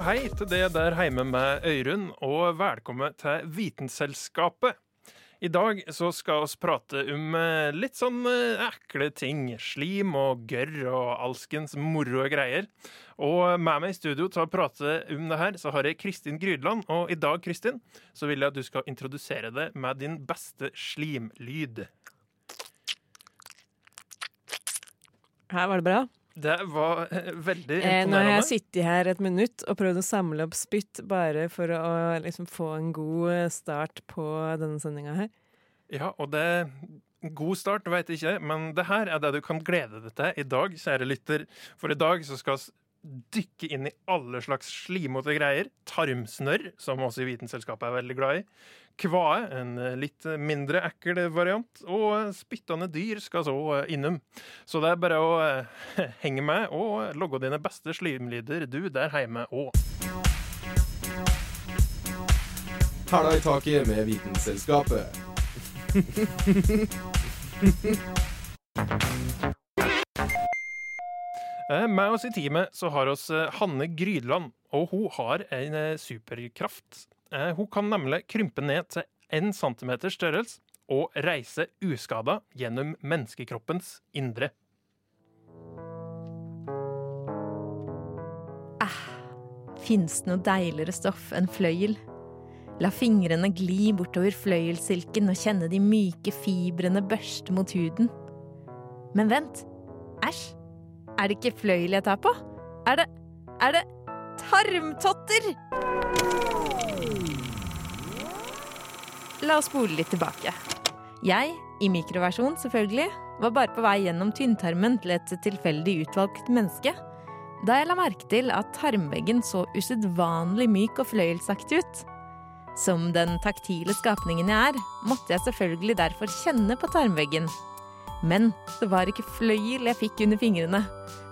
Hei til det der hjemme med Øyrund, og velkommen til Vitenselskapet. I dag så skal vi prate om eh, litt sånn eh, ekle ting. Slim og gørr og alskens moro greier. Og med meg i studio til å prate om det her, så har jeg Kristin Grydland. Og i dag, Kristin, så vil jeg at du skal introdusere det med din beste slimlyd. Her var det bra. Det var eh, veldig Eh, nå har jeg sittet her et minutt og prøvd å samle opp spytt bare for å liksom få en god eh, start på denne sendinga her. Ja, og det God start, jeg ikke, men det her er det du kan glede deg til i dag, kjære lytter. For i dag så skal dykke inn i alle slags slimete greier. Tarmsnørr, som også i Vitenselskapet er veldig glad i. Kvae, en litt mindre ekkel variant. Og spyttende dyr skal så innom. Så det er bare å eh, henge med og logge dine beste slimlyder, du der hjemme òg. Hæla i taket med Vitenselskapet. Eh, Med oss i teamet så har oss eh, Hanne Grydland, og hun har en eh, superkraft. Eh, Hun kan nemlig krympe ned til én centimeter størrelse og reise uskada gjennom menneskekroppens indre. Fins det noe deiligere stoff enn fløyel? La fingrene gli bortover fløyelssilken og kjenne de myke fibrene børste mot huden. Men vent! Æsj! Er det ikke fløyel jeg tar på? Er det Er det tarmtotter? La oss spole litt tilbake. Jeg, i mikroversjon selvfølgelig, var bare på vei gjennom tynntarmen til et tilfeldig utvalgt menneske da jeg la merke til at tarmveggen så usedvanlig myk og fløyelsaktig ut. Som den taktile skapningen jeg er, måtte jeg selvfølgelig derfor kjenne på tarmveggen. Men det var ikke fløyel jeg fikk under fingrene.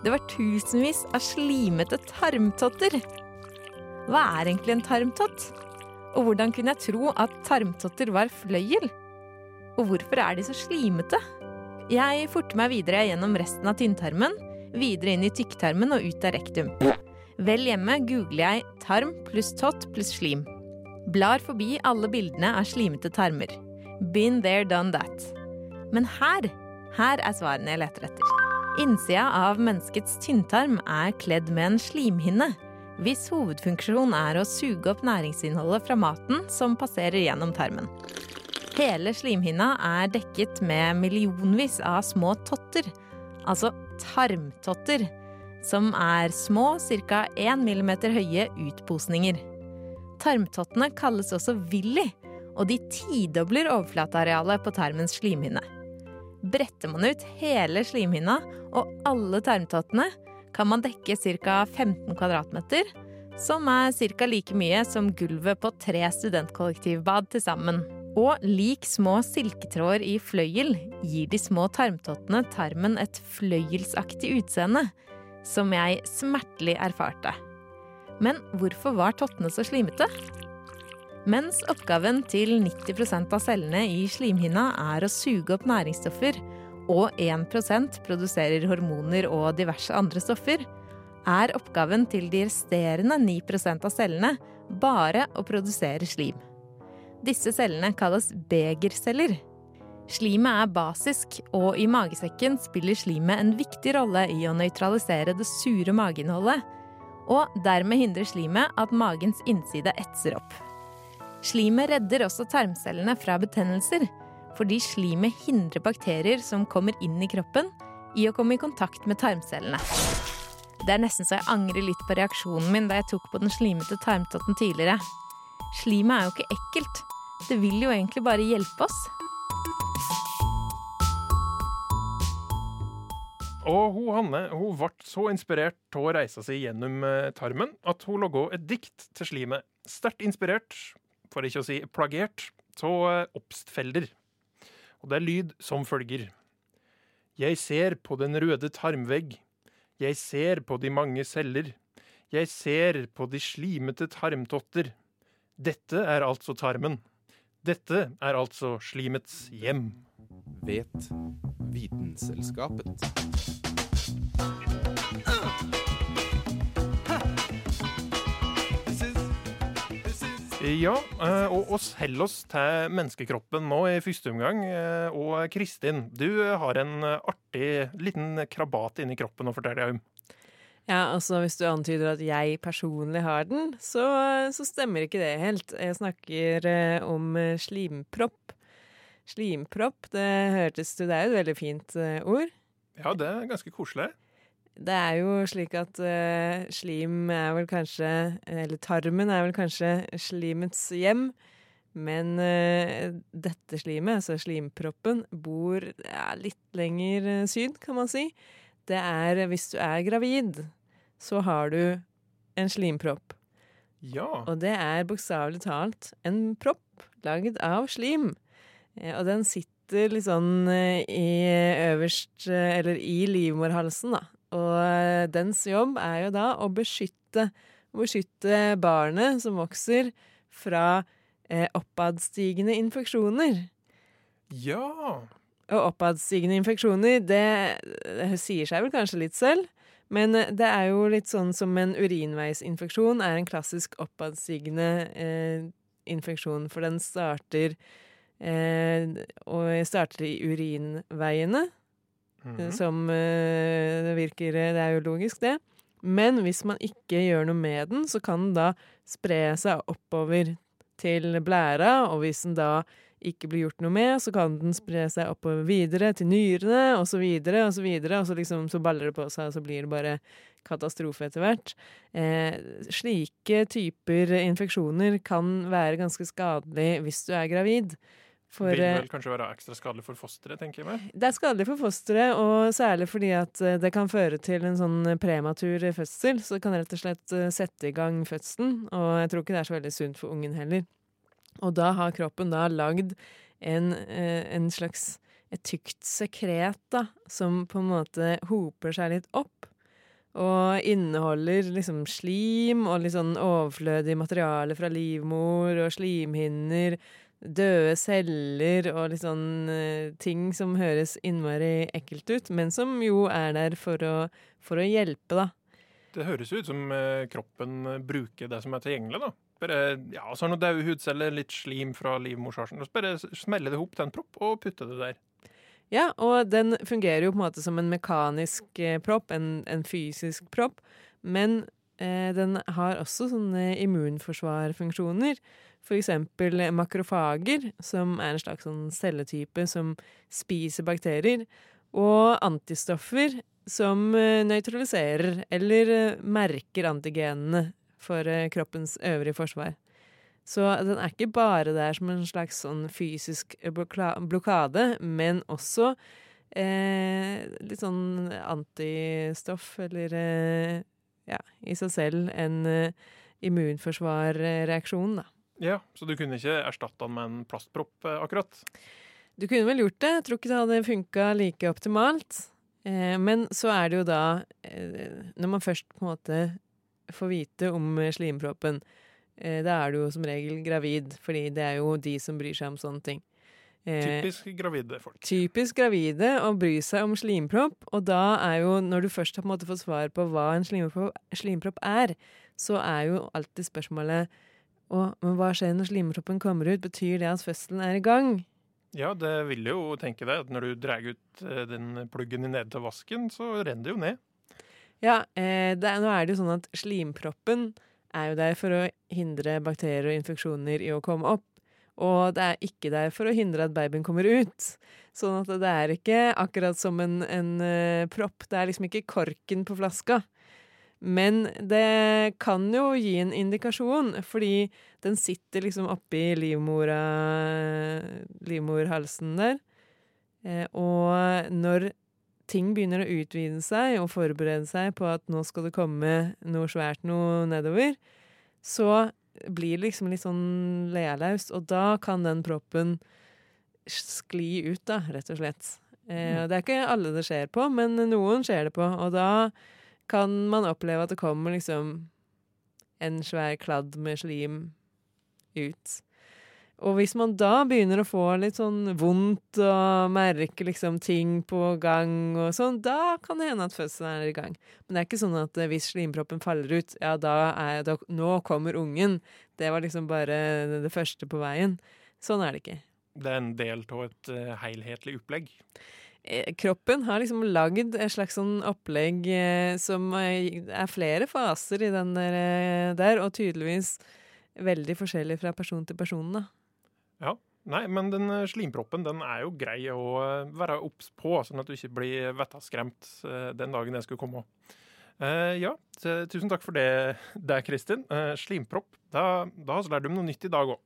Det var tusenvis av slimete tarmtotter. Hva er egentlig en tarmtott? Og hvordan kunne jeg tro at tarmtotter var fløyel? Og hvorfor er de så slimete? Jeg forter meg videre gjennom resten av tynntarmen, videre inn i tykktarmen og ut av rektum. Vel hjemme googler jeg 'tarm pluss tott pluss slim'. Blar forbi alle bildene av slimete tarmer. Been there, done that. Men her, her er svarene jeg leter etter. Innsida av menneskets tynntarm er kledd med en slimhinne, hvis hovedfunksjon er å suge opp næringsinnholdet fra maten som passerer gjennom tarmen. Hele slimhinna er dekket med millionvis av små totter, altså tarmtotter, som er små, ca. 1 mm høye utposninger. Tarmtottene kalles også villi, og de tidobler overflatearealet på tarmens slimhinne. Bretter man ut hele slimhinna og alle tarmtottene, kan man dekke ca. 15 kvadratmeter, som er ca. like mye som gulvet på tre studentkollektivbad til sammen. Og lik små silketråder i fløyel gir de små tarmtottene tarmen et fløyelsaktig utseende, som jeg smertelig erfarte. Men hvorfor var tottene så slimete? Mens oppgaven til 90% av cellene i slimhinna er å suge opp næringsstoffer, og 1% produserer hormoner og diverse andre stoffer, er oppgaven til de resterende 9% av cellene bare å produsere slim. Disse cellene kalles begerceller. Slimet er basisk, og i magesekken spiller slimet en viktig rolle i å nøytralisere det sure mageinnholdet, og dermed hindrer slimet at magens innside etser opp. Slimet redder også tarmcellene fra betennelser, fordi slimet hindrer bakterier som kommer inn i kroppen, i å komme i kontakt med tarmcellene. Det er nesten så jeg angrer litt på reaksjonen min da jeg tok på den slimete tarmtotten tidligere. Slimet er jo ikke ekkelt. Det vil jo egentlig bare hjelpe oss. Og hun Hanne hun ble så inspirert å reise seg gjennom eh, tarmen at hun laga et dikt til slimet. Sterkt inspirert, for ikke å si plagert, så oppstfelder. Og det er lyd som følger. Jeg ser på den røde tarmvegg. Jeg ser på de mange celler. Jeg ser på de slimete tarmtotter. Dette er altså tarmen. Dette er altså slimets hjem. Vet Vitenselskapet. Ja, eh, og oss holder oss til menneskekroppen nå i første omgang. Eh, Og Kristin, du har en artig liten krabat inni kroppen å fortelle om. Ja, altså Hvis du antyder at jeg personlig har den, så, så stemmer ikke det helt. Jeg snakker eh, om slimpropp. Slimpropp, det hørtes Det er jo et veldig fint ord. Ja, det er ganske koselig. Det er jo slik at uh, slim er vel kanskje Eller tarmen er vel kanskje slimets hjem. Men uh, dette slimet, altså slimproppen, bor ja, litt lenger eh, syd, kan man si. Det er hvis du er gravid, så har du en slimpropp. Ja. Og det er bokstavelig talt en propp lagd av slim. Og den sitter litt sånn i øverst Eller i livmorhalsen, da. Og eh, dens jobb er jo da å beskytte, beskytte barnet som vokser, fra eh, oppadstigende infeksjoner. Ja. Og oppadstigende infeksjoner, det, det sier seg vel kanskje litt selv. Men eh, det er jo litt sånn som en urinveisinfeksjon er en klassisk oppadstigende eh, infeksjon. For den starter eh, Og starter i urinveiene, Mhm. som eh, det virker Det er jo logisk, det. Men hvis man ikke gjør noe med den, så kan den da spre seg oppover til blæra, og hvis den da ikke blir gjort noe med, så kan den spre seg oppover videre til nyrene, og så videre, og så videre, og så liksom så baller det på seg, og så blir det bare katastrofe etter hvert. Eh, slike typer infeksjoner kan være ganske skadelig hvis du er gravid. For, Vil eh, vel kanskje være ekstra skadelig for fosteret, tenker jeg meg. det er skadelig for fosteret, og særlig fordi at eh, det kan føre til en sånn prematur fødsel. Så det kan rett og slett eh, sette i gang fødselen, og jeg tror ikke det er så veldig sunt for ungen heller. Og da har kroppen da lagd en, eh, en slags et tykt sekret da, som på en måte hoper seg litt opp. Og inneholder liksom slim og litt sånn overflødig materiale fra livmor og slimhinner døde celler og litt sånn eh, ting som høres innmari ekkelt ut, men som jo er der for å, for å hjelpe, da. Det høres ut som eh, kroppen eh, bruker det som er tilgjengelig, da. Bare, ja, så har noen døde hudceller, litt slim fra livmorshalsen. og så Bare smelle det ihop til en propp og putte det der. Ja, og den fungerer jo på en måte som en mekanisk eh, propp, en, en fysisk propp, men den har også sånne immunforsvarfunksjoner. For eksempel makrofager, som er en slags sånn celletype som spiser bakterier, og antistoffer, som eh, nøytraliserer eller eh, merker antigenene for eh, kroppens øvrige forsvar. Så den er ikke bare der som en slags sånn fysisk blokade, men også eh, litt sånn antistoff, eller eh, ja, i seg selv en eh, immunforsvarreaksjon, da. Ja, Så du kunne ikke erstatta den med en plastpropp, eh, akkurat? Du kunne vel gjort det, jeg tror ikke det hadde funka like optimalt. Eh, men så er det jo da, når man først på en måte får vite om slimproppen, da er du jo som regel gravid, fordi det er jo de som bryr seg om sånne ting. Eh, Typisk gravide folk. typisk gravide å bry seg om slimpropp, og da er jo, når du først har på en måte fått svar på hva en slimpropp, slimpropp er, så er jo alltid spørsmålet å, men hva skjer når slimproppen kommer ut? Betyr det at fødselen er i gang? Ja, det vil jo tenke deg at når du drar ut eh, den pluggen i ned til vasken, så renner det jo ned. Ja, eh, det er, nå er det jo sånn at slimproppen er jo der for å hindre bakterier og infeksjoner i å komme opp. Og det er ikke der for å hindre at babyen kommer ut. Sånn at det er ikke akkurat som en, en uh, propp. Det er liksom ikke korken på flaska. Men det kan jo gi en indikasjon, fordi den sitter liksom oppi livmora, livmorhalsen der. Eh, og når ting begynner å utvide seg og forberede seg på at nå skal det komme noe svært noe nedover, så blir liksom litt sånn lealaus, og da kan den proppen skli ut, da, rett og slett. Eh, det er ikke alle det skjer på, men noen skjer det på, og da kan man oppleve at det kommer liksom en svær kladd med slim ut. Og hvis man da begynner å få litt sånn vondt og merke liksom ting på gang og sånn, da kan det hende at fødselen er i gang. Men det er ikke sånn at eh, hvis slimproppen faller ut, ja, da er da, Nå kommer ungen. Det var liksom bare det første på veien. Sånn er det ikke. Det er en del av et uh, helhetlig opplegg. Eh, kroppen har liksom lagd et slags sånn opplegg eh, som er flere faser i den der, eh, der, og tydeligvis veldig forskjellig fra person til person, da. Ja. Nei, men den eh, slimproppen den er jo grei å eh, være obs på, sånn at du ikke blir vettaskremt eh, den dagen jeg skulle komme. Ja, tusen takk for det, det Kristin. Slimpropp. Da, da har vi lært om noe nytt i dag òg.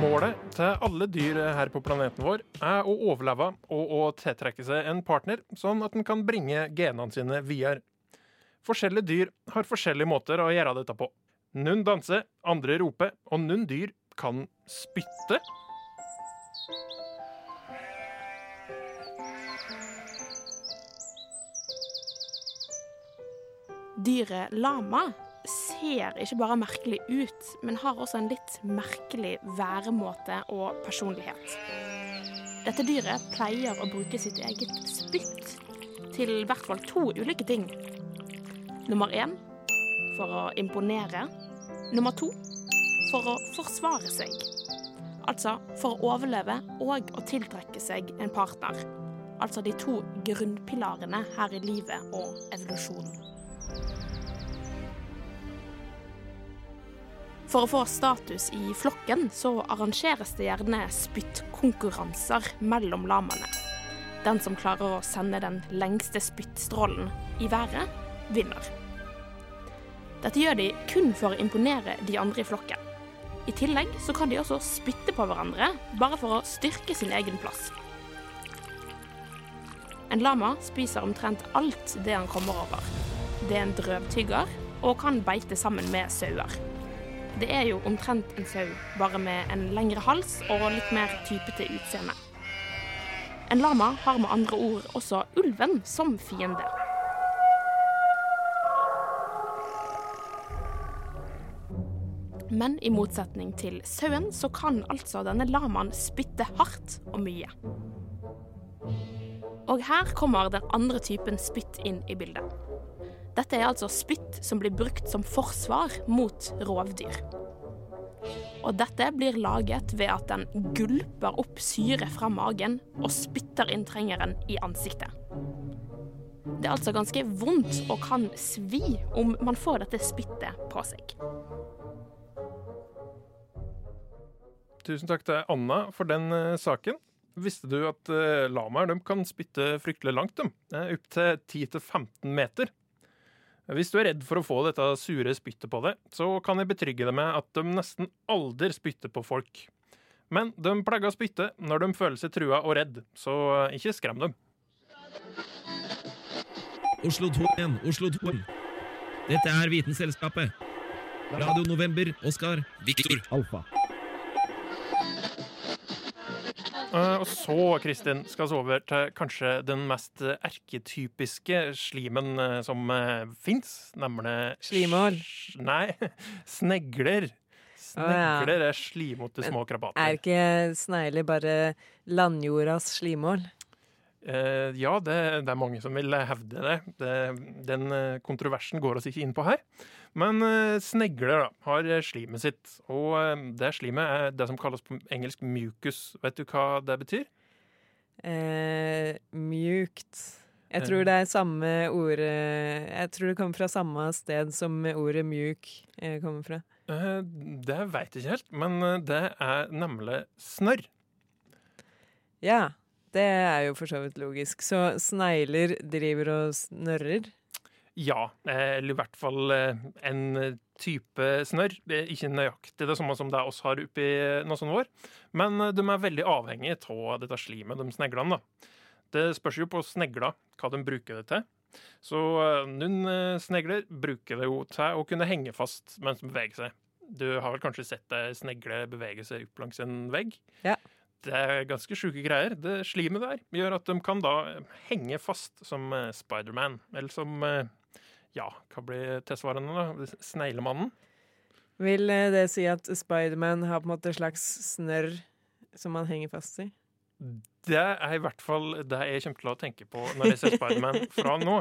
Målet til alle dyr her på planeten vår er å overleve og å tiltrekke seg en partner, sånn at den kan bringe genene sine videre. Forskjellige dyr har forskjellige måter å gjøre dette på. Noen danser, andre roper, og noen dyr kan spytte. Dyret lama ser ikke bare merkelig ut, men har også en litt merkelig væremåte og personlighet. Dette dyret pleier å bruke sitt eget spytt til i hvert fall to ulike ting. Nummer én for å imponere. Nummer to for å forsvare seg. Altså for å overleve og å tiltrekke seg en partner. Altså de to grunnpilarene her i livet og evolusjonen. For å få status i flokken så arrangeres det gjerne spyttkonkurranser mellom lamaene. Den som klarer å sende den lengste spyttstrålen i været, vinner. Dette gjør de kun for å imponere de andre i flokken. I tillegg så kan de også spytte på hverandre, bare for å styrke sin egen plass. En lama spiser omtrent alt det han kommer over. Det er en drøvtygger og kan beite sammen med sauer. Det er jo omtrent en sau, bare med en lengre hals og litt mer typete utseende. En lama har med andre ord også ulven som fiende. Men i motsetning til sauen, så kan altså denne lamaen spytte hardt og mye. Og her kommer den andre typen spytt inn i bildet. Dette er altså spytt som blir brukt som forsvar mot rovdyr. Og dette blir laget ved at den gulper opp syre fra magen og spytter inntrengeren i ansiktet. Det er altså ganske vondt og kan svi om man får dette spyttet på seg. Tusen takk til Anna for den eh, saken. Visste du at uh, lamaer kan spytte fryktelig langt? Opptil 10-15 meter. Hvis du er redd for å få dette sure spyttet på deg, så kan jeg betrygge deg med at de nesten aldri spytter på folk. Men de pleier å spytte når de føler seg trua og redd, så eh, ikke skrem dem. Oslo 2 igjen, Oslo 2. Dette er Vitenselskapet. Radio November, Oskar, Viktor, Alfa. Og så, Kristin, skal vi over til kanskje den mest eh, erketypiske slimen uh, som fins, nemlig Slimål. Nei, snegler. Snegler er slimete små krabater. Er ikke snegler bare landjordas slimål? Eh, ja, det, det er mange som vil hevde det. det den eh, kontroversen går oss ikke inn på her. Men eh, snegler da, har eh, slimet sitt, og eh, det slimet er det som kalles på engelsk mucus. Vet du hva det betyr? Eh, mjukt. Jeg tror det er samme ord Jeg tror det kommer fra samme sted som ordet mjuk kommer fra. Eh, det veit jeg ikke helt, men det er nemlig snørr. Ja, det er jo for så vidt logisk. Så snegler driver og snørrer. Ja, eh, eller i hvert fall eh, en type snørr. Ikke nøyaktig det samme som det oss har oppi nesen vår, men eh, de er veldig avhengige av dette slimet, de sneglene. da. Det spørs jo på snegler hva de bruker det til. Så eh, noen eh, snegler bruker det jo til å kunne henge fast mens de beveger seg. Du har vel kanskje sett ei snegle bevege seg opp langs en vegg? Ja. Det er ganske sjuke greier. Det slimet der gjør at de kan da henge fast som eh, Spiderman. Eller som eh, Ja, hva blir testsvarene, da? Sneglemannen? Vil eh, det si at Spiderman har på en måte et slags snørr som man henger fast i? Det er i hvert fall det jeg kommer til å tenke på når jeg ser Spiderman fra nå.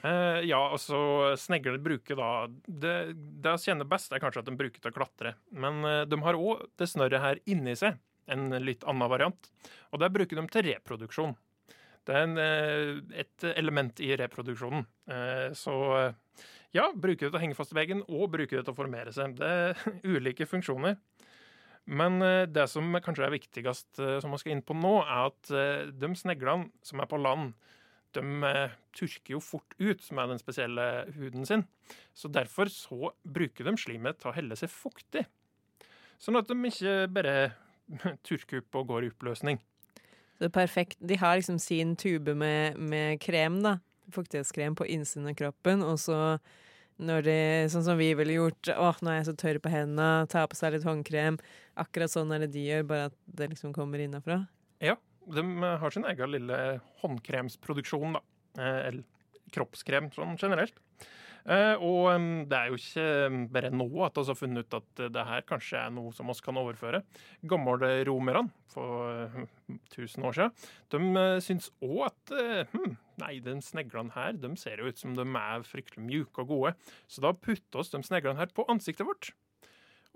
Uh, ja, altså Snegler bruker da Det det jeg kjenner best, er kanskje at de bruker til å klatre. Men uh, de har òg det snørret her inni seg, en litt annen variant. Og det bruker de til reproduksjon. Det er en, eh, et element i reproduksjonen. Eh, så eh, ja, bruker det til å henge fast i veggen, og bruker det til å formere seg. Det er ulike funksjoner. Men det som kanskje er viktigst som man skal inn på nå, er at de sneglene som er på land, de tørker jo fort ut med den spesielle huden sin. Så derfor så bruker de slimet til å helle seg fuktig. Sånn at de ikke bare turker opp og går i oppløsning. Det er perfekt. De har liksom sin tube med, med krem, da. Fuktighetskrem på innsiden av kroppen, og så når de, sånn som vi ville gjort Åh, nå er jeg så tørr på hendene, ta på seg litt håndkrem. Akkurat sånn er det de gjør, bare at det liksom kommer innafra. Ja, de har sin egen lille håndkremsproduksjon, da. Eh, Eller kroppskrem sånn generelt. Eh, Og det er jo ikke bare nå at vi har funnet ut at det her kanskje er noe som oss kan overføre. Gamle romerne for eh, 1000 år siden, de eh, syns òg at eh, hm, Nei, de sneglene her de ser jo ut som de er fryktelig mjuke og gode. Så da putter oss de sneglene her på ansiktet vårt.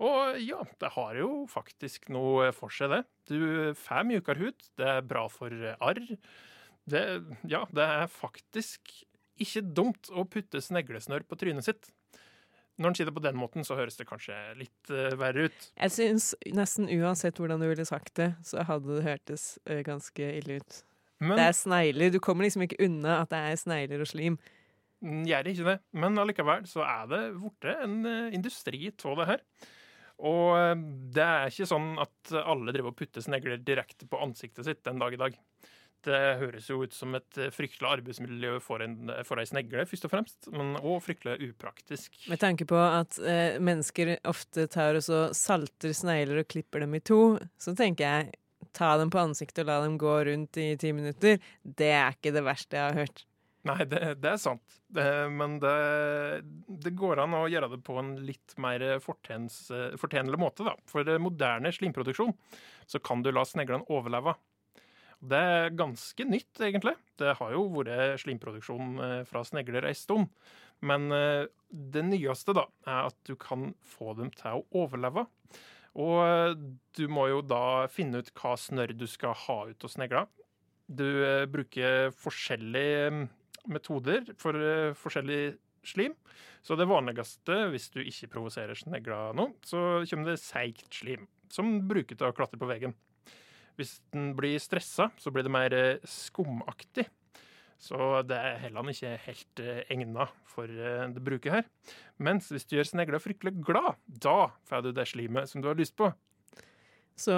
Og ja, det har jo faktisk noe for seg, det. Du får mjukere hud. Det er bra for arr. Det, ja, det er faktisk ikke dumt å putte sneglesnørr på trynet sitt. Når en sier det på den måten, så høres det kanskje litt uh, verre ut. Jeg syns nesten uansett hvordan du ville sagt det, så hadde det hørtes uh, ganske ille ut. Men Det er snegler. Du kommer liksom ikke unna at det er snegler og slim. mm, gjør ikke det. Men allikevel så er det blitt en uh, industri av det her. Og det er ikke sånn at alle driver og putter snegler direkte på ansiktet sitt den dag i dag. Det høres jo ut som et eh, fryktelig arbeidsmiljø for, en, for ei snegle, først og fremst, men òg fryktelig upraktisk. Med tanke på at eh, mennesker ofte tar og så salter snegler og klipper dem i to, så tenker jeg ta dem på ansiktet og la dem gå rundt i ti minutter. Det er ikke det verste jeg har hørt. Nei, det, det er sant. Det, men det, det går an å gjøre det på en litt mer fortjenlig måte. Da. For eh, moderne slimproduksjon så kan du la sneglene overleve. Det er ganske nytt, egentlig. Det har jo vært slimproduksjon eh, fra snegler ei stund. Men eh, det nyeste da, er at du kan få dem til å overleve. Og eh, du må jo da finne ut hva snørr du skal ha ut av snegla. Du bruker forskjellige mm, metoder for forskjellig slim. Så det vanligste, hvis du ikke provoserer snegla nå, så kommer det seigt slim, som bruker til å klatre på veggen. Hvis den blir stressa, så blir det mer eh, skumaktig. Så det er heller ikke helt eh, egna for eh, det bruket her. Mens hvis du gjør snegla fryktelig glad, da får du det slimet som du har lyst på. Så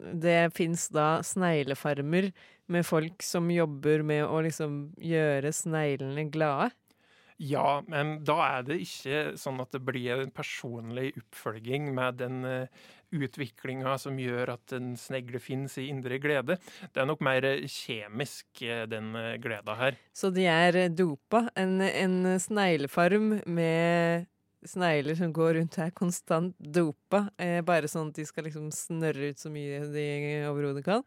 det fins da sneglefarmer med folk som jobber med å liksom gjøre sneglene glade. Ja, men da er det ikke sånn at det blir en personlig oppfølging med den utviklinga som gjør at en snegle finnes i indre glede. Det er nok mer kjemisk, eh, den eh, gleda her. Så de er dopa. En, en sneglefarm med snegler som går rundt her konstant dopa, eh, bare sånn at de skal liksom snørre ut så mye de overhodet kan.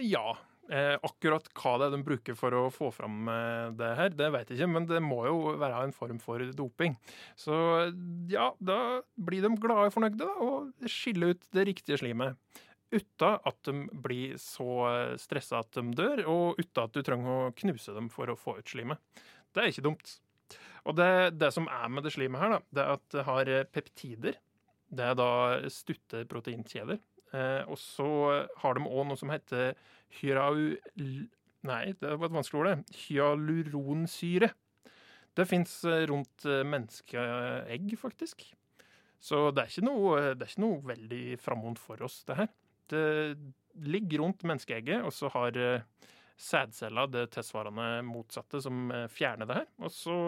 Ja. Eh, akkurat hva det er de bruker for å få fram eh, det her, det vet jeg ikke, men det må jo være en form for doping. Så ja, da blir de glade og fornøyde og skiller ut det riktige slimet. Uten at de blir så stressa at de dør, og uten at du trenger å knuse dem for å få ut slimet. Det er ikke dumt. Og det, det som er med det slimet her, da, det er at det har peptider. Det er da stutte proteinkjeder. Eh, og så har de òg noe som heter hyrau... Nei, det var et vanskelig ord. Hyaluronsyre. Det fins rundt eh, menneskeegg, faktisk. Så det er ikke noe, er ikke noe veldig framhånd for oss, det her. Det ligger rundt menneskeegget, og så har eh, sædcella det tilsvarende motsatte som eh, fjerner det her. Og så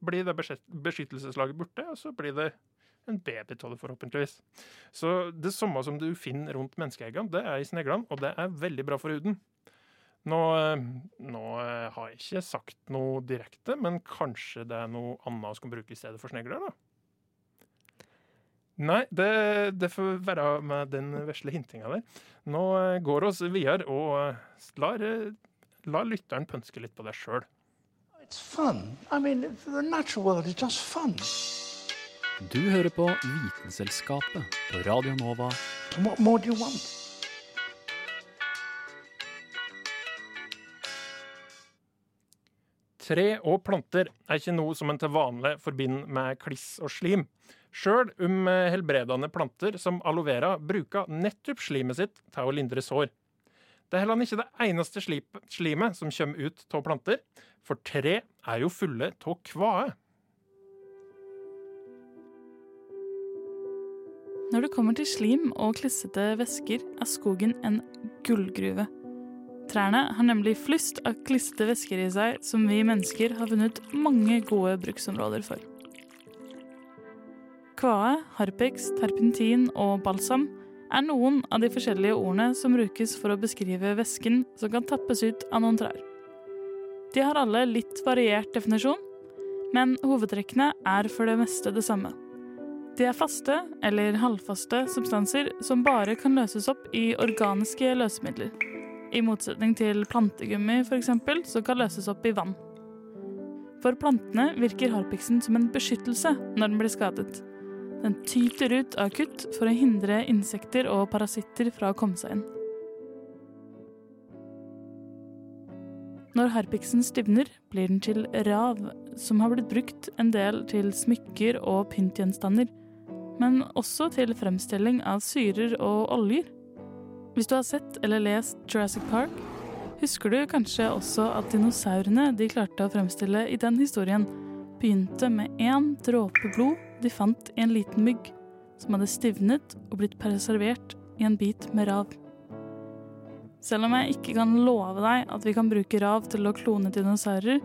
blir det beskyttelseslaget borte, og så blir det en baby forhåpentligvis. Så det samme som du finner rundt menneskeeggene, det er i sneglene, og det er veldig bra for huden. Nå, eh, nå eh, har jeg ikke sagt noe direkte, men kanskje det er noe annet vi kan bruke i stedet for snegler, da? Nei, det, det får være med den vesle hintinga der. Nå eh, går oss videre og lar, lar lytteren pønske litt på det sjøl. It's fun. I mean, the natural world is just fun. Du hører på Vitenselskapet på Radio Nova. What more do you want? Tre og planter er ikke noe som en til vanlig forbinder med kliss og slim. Sjøl om eh, helbredende planter som aloe vera bruker nettopp slimet sitt til å lindre sår. Det er heller ikke det eneste slimet som kommer ut av planter, for tre er jo fulle av kvae. Når det kommer til slim og klissete væsker, er skogen en gullgruve. Trærne har nemlig flust av klissete væsker i seg som vi mennesker har funnet mange gode bruksområder for. Kvae, harpex, terpentin og balsam er noen av de forskjellige ordene som brukes for å beskrive væsken som kan tappes ut av noen trær. De har alle litt variert definisjon, men hovedtrekkene er for det meste det samme. De er faste eller halvfaste substanser som bare kan løses opp i organiske løsemidler. I motsetning til plantegummi f.eks., som kan løses opp i vann. For plantene virker harpiksen som en beskyttelse når den blir skadet. Den tyter ut av kutt for å hindre insekter og parasitter fra å komme seg inn. Når harpiksen stivner, blir den til rav, som har blitt brukt en del til smykker og pyntgjenstander, men også til fremstilling av syrer og oljer. Hvis du har sett eller lest Jurassic Park, husker du kanskje også at dinosaurene de klarte å fremstille i den historien, begynte med én dråpe blod de fant i en liten mygg, som hadde stivnet og blitt preservert i en bit med rav. Selv om jeg ikke kan love deg at vi kan bruke rav til å klone dinosaurer,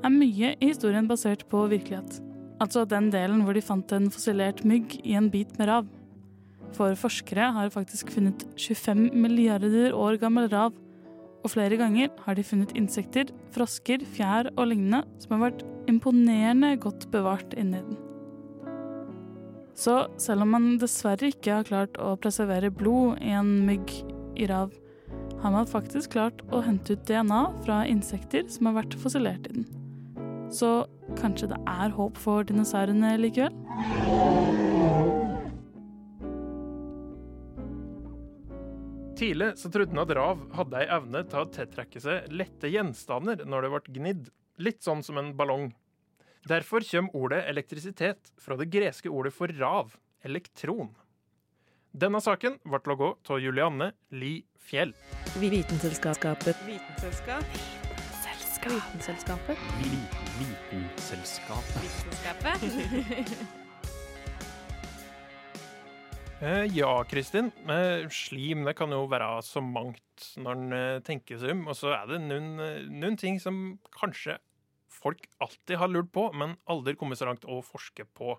er mye i historien basert på virkelighet. Altså den delen hvor de fant en fossilert mygg i en bit med rav. For forskere har faktisk funnet 25 milliarder år gammel rav, og flere ganger har de funnet insekter, frosker, fjær og lignende som har vært imponerende godt bevart inni den. Så selv om man dessverre ikke har klart å preservere blod i en mygg i rav, har man faktisk klart å hente ut DNA fra insekter som har vært fossilert i den. Så kanskje det er håp for dinosaurene likevel? Tidlig så trodde han at rav hadde ei evne til å tiltrekke seg lette gjenstander når det ble gnidd, litt sånn som en ballong. Derfor kommer ordet elektrisitet fra det greske ordet for rav, elektron. Denne saken ble laga av Julianne Li Fjell. Vitenselskapet. Vitenselskap. Vitenselskapet. Vitenselskapet. Vitenselskapet. Eh, ja, Kristin. Eh, slim det kan jo være så mangt når en eh, tenker seg om. Og så er det noen, eh, noen ting som kanskje folk alltid har lurt på, men aldri kommet så langt å forske på.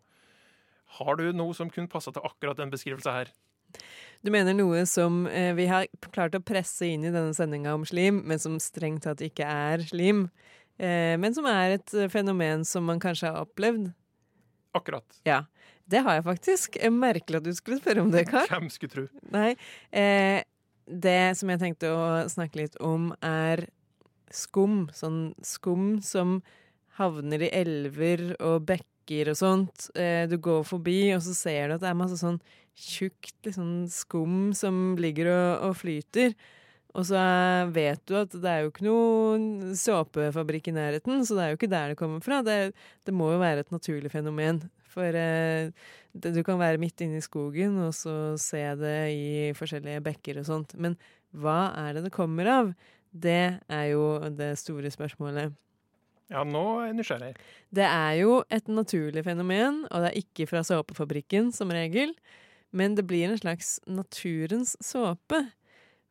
Har du noe som kunne passa til akkurat den beskrivelsen her? Du mener noe som eh, vi har klart å presse inn i denne sendinga om slim, men som strengt tatt ikke er slim. Eh, men som er et eh, fenomen som man kanskje har opplevd. Akkurat. Ja, det har jeg faktisk. Eh, Merkelig at du skulle spørre om det, Karl. Hvem skulle tro? Nei. Eh, det som jeg tenkte å snakke litt om, er skum. Sånn skum som havner i elver og bekker og sånt. Eh, du går forbi, og så ser du at det er masse sånn tjukt liksom, skum som ligger og, og flyter. Og så vet du at det er jo ikke noen såpefabrikk i nærheten, så det er jo ikke der det kommer fra. Det, det må jo være et naturlig fenomen. For eh, det, du kan være midt inne i skogen og så se det i forskjellige bekker og sånt. Men hva er det det kommer av? Det er jo det store spørsmålet. Ja, nå er jeg nysgjerrig. Det er jo et naturlig fenomen, og det er ikke fra såpefabrikken som regel. Men det blir en slags naturens såpe.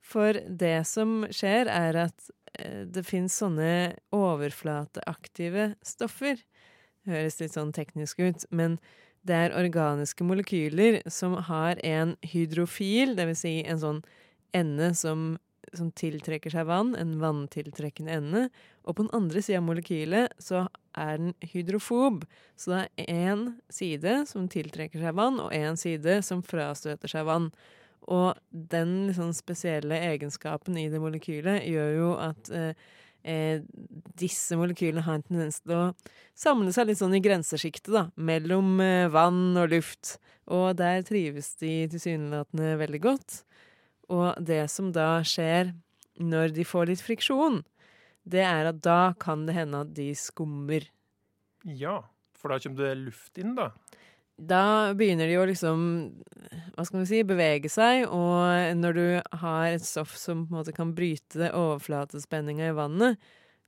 For det som skjer, er at eh, det fins sånne overflateaktive stoffer. Det høres litt sånn teknisk ut, men det er organiske molekyler som har en hydrofil, dvs. Si en sånn ende som, som tiltrekker seg vann, en vanntiltrekkende ende. Og på den andre sida av molekylet så er den hydrofob. Så det er én side som tiltrekker seg vann, og én side som frastøter seg vann. Og den liksom spesielle egenskapen i det molekylet gjør jo at eh, eh, disse molekylene har en tendens til å samle seg litt sånn i grensesjiktet, da, mellom eh, vann og luft. Og der trives de tilsynelatende veldig godt. Og det som da skjer når de får litt friksjon, det er at da kan det hende at de skummer. Ja, for da kommer det luft inn, da. Da begynner de å liksom, hva skal vi si, bevege seg, og når du har et stoff som på en måte kan bryte overflatespenninga i vannet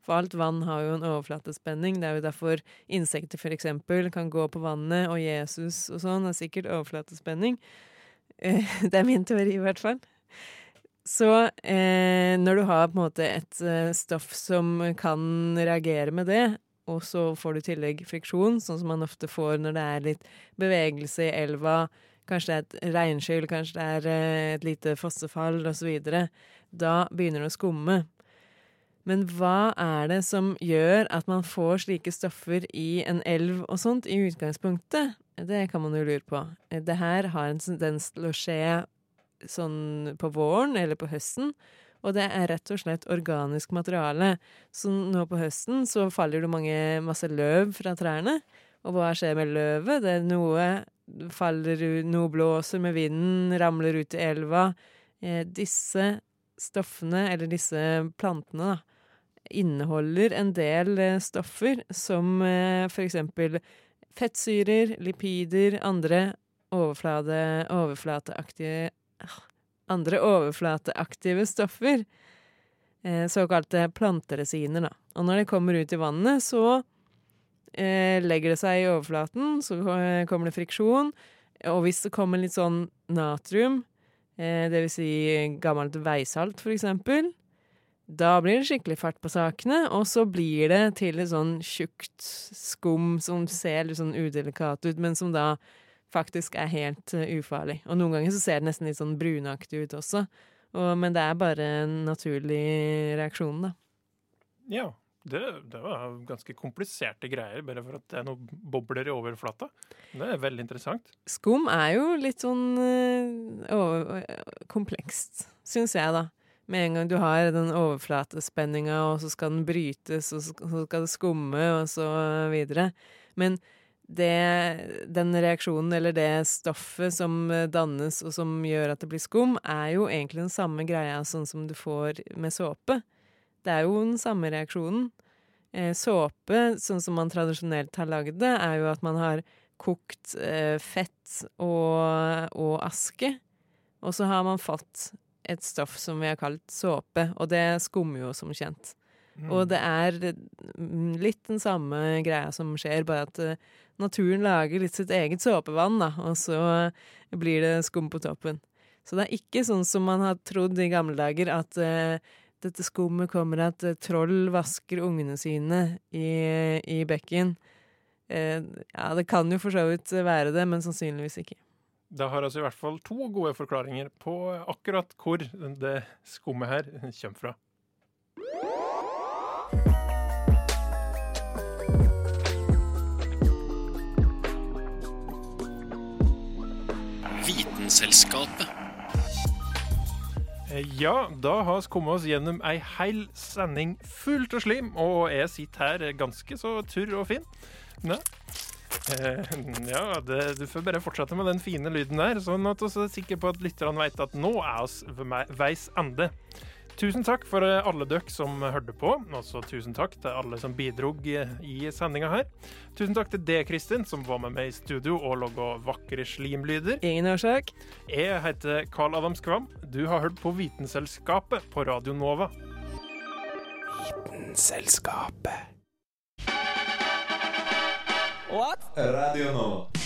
For alt vann har jo en overflatespenning, det er jo derfor insekter for eksempel kan gå på vannet, og Jesus og sånn er sikkert overflatespenning. Det er min teori, i hvert fall. Så eh, når du har på en måte et eh, stoff som kan reagere med det, og så får du i tillegg friksjon, sånn som man ofte får når det er litt bevegelse i elva, kanskje det er et regnskyll, kanskje det er eh, et lite fossefall osv., da begynner det å skumme. Men hva er det som gjør at man får slike stoffer i en elv og sånt i utgangspunktet? Det kan man jo lure på. Det her har en tendens til å skje sånn på våren eller på høsten. Og det er rett og slett organisk materiale. Så nå på høsten så faller det mange, masse løv fra trærne. Og hva skjer med løvet? Det er noe faller noe blåser med vinden, ramler ut i elva. Eh, disse stoffene, eller disse plantene, da, inneholder en del eh, stoffer som eh, for eksempel fettsyrer, lipider, andre overflate, overflateaktige andre overflateaktive stoffer. Eh, såkalte planteresiner, da. Og når det kommer ut i vannet, så eh, legger det seg i overflaten, så kommer det friksjon. Og hvis det kommer litt sånn natrium, eh, det vil si gammelt veisalt, for eksempel, da blir det skikkelig fart på sakene, og så blir det til et sånn tjukt skum som ser litt sånn udelikat ut, men som da faktisk er helt uh, ufarlig. Og noen ganger så ser det nesten litt sånn brunaktig ut også. Og, men det er bare en naturlig reaksjon, da. Ja. Det, det, var ganske kompliserte greier, bare for at det er noen bobler i overflata. Det er veldig interessant. Skum er jo litt sånn uh, komplekst, syns jeg, da. Med en gang du har den overflatespenninga, og så skal den brytes, og så skal det skumme, og så videre. Men det, den reaksjonen eller det stoffet som dannes og som gjør at det blir skum, er jo egentlig den samme greia sånn som du får med såpe. Det er jo den samme reaksjonen. Eh, såpe, sånn som man tradisjonelt har lagd det, er jo at man har kokt eh, fett og, og aske, og så har man fått et stoff som vi har kalt såpe, og det skummer jo som kjent. Mm. Og det er mm, litt den samme greia som skjer, bare at uh, naturen lager litt sitt eget såpevann, da, og så blir det skum på toppen. Så det er ikke sånn som man har trodd i gamle dager, at uh, dette skummet kommer at uh, troll vasker ungene sine i, i bekken. ja, det kan jo for så vidt være det, men sannsynligvis ikke. Da har altså i hvert fall to gode forklaringer på akkurat hvor det skummet her kommer fra. Vitenselskapet. Ja, da har vi kommet oss gjennom ei heil sending fullt av slim, og jeg sitter her ganske så turr og fin. Ja, eh, ja det, du får bare fortsette med den fine lyden der, sånn at vi er sikre på at lytterne vet at nå er vi ved veis ende. Tusen takk for eh, alle dere som hørte på. Også tusen takk til alle som bidrog i sendinga her. Tusen takk til deg, Kristin, som var med meg i studio og laga vakre slimlyder. Ingen årsak. Jeg heter Carl Adam Skvam. Du har hørt på Vitenselskapet på Radio Nova. Vitenselskapet. What? Radio Nova.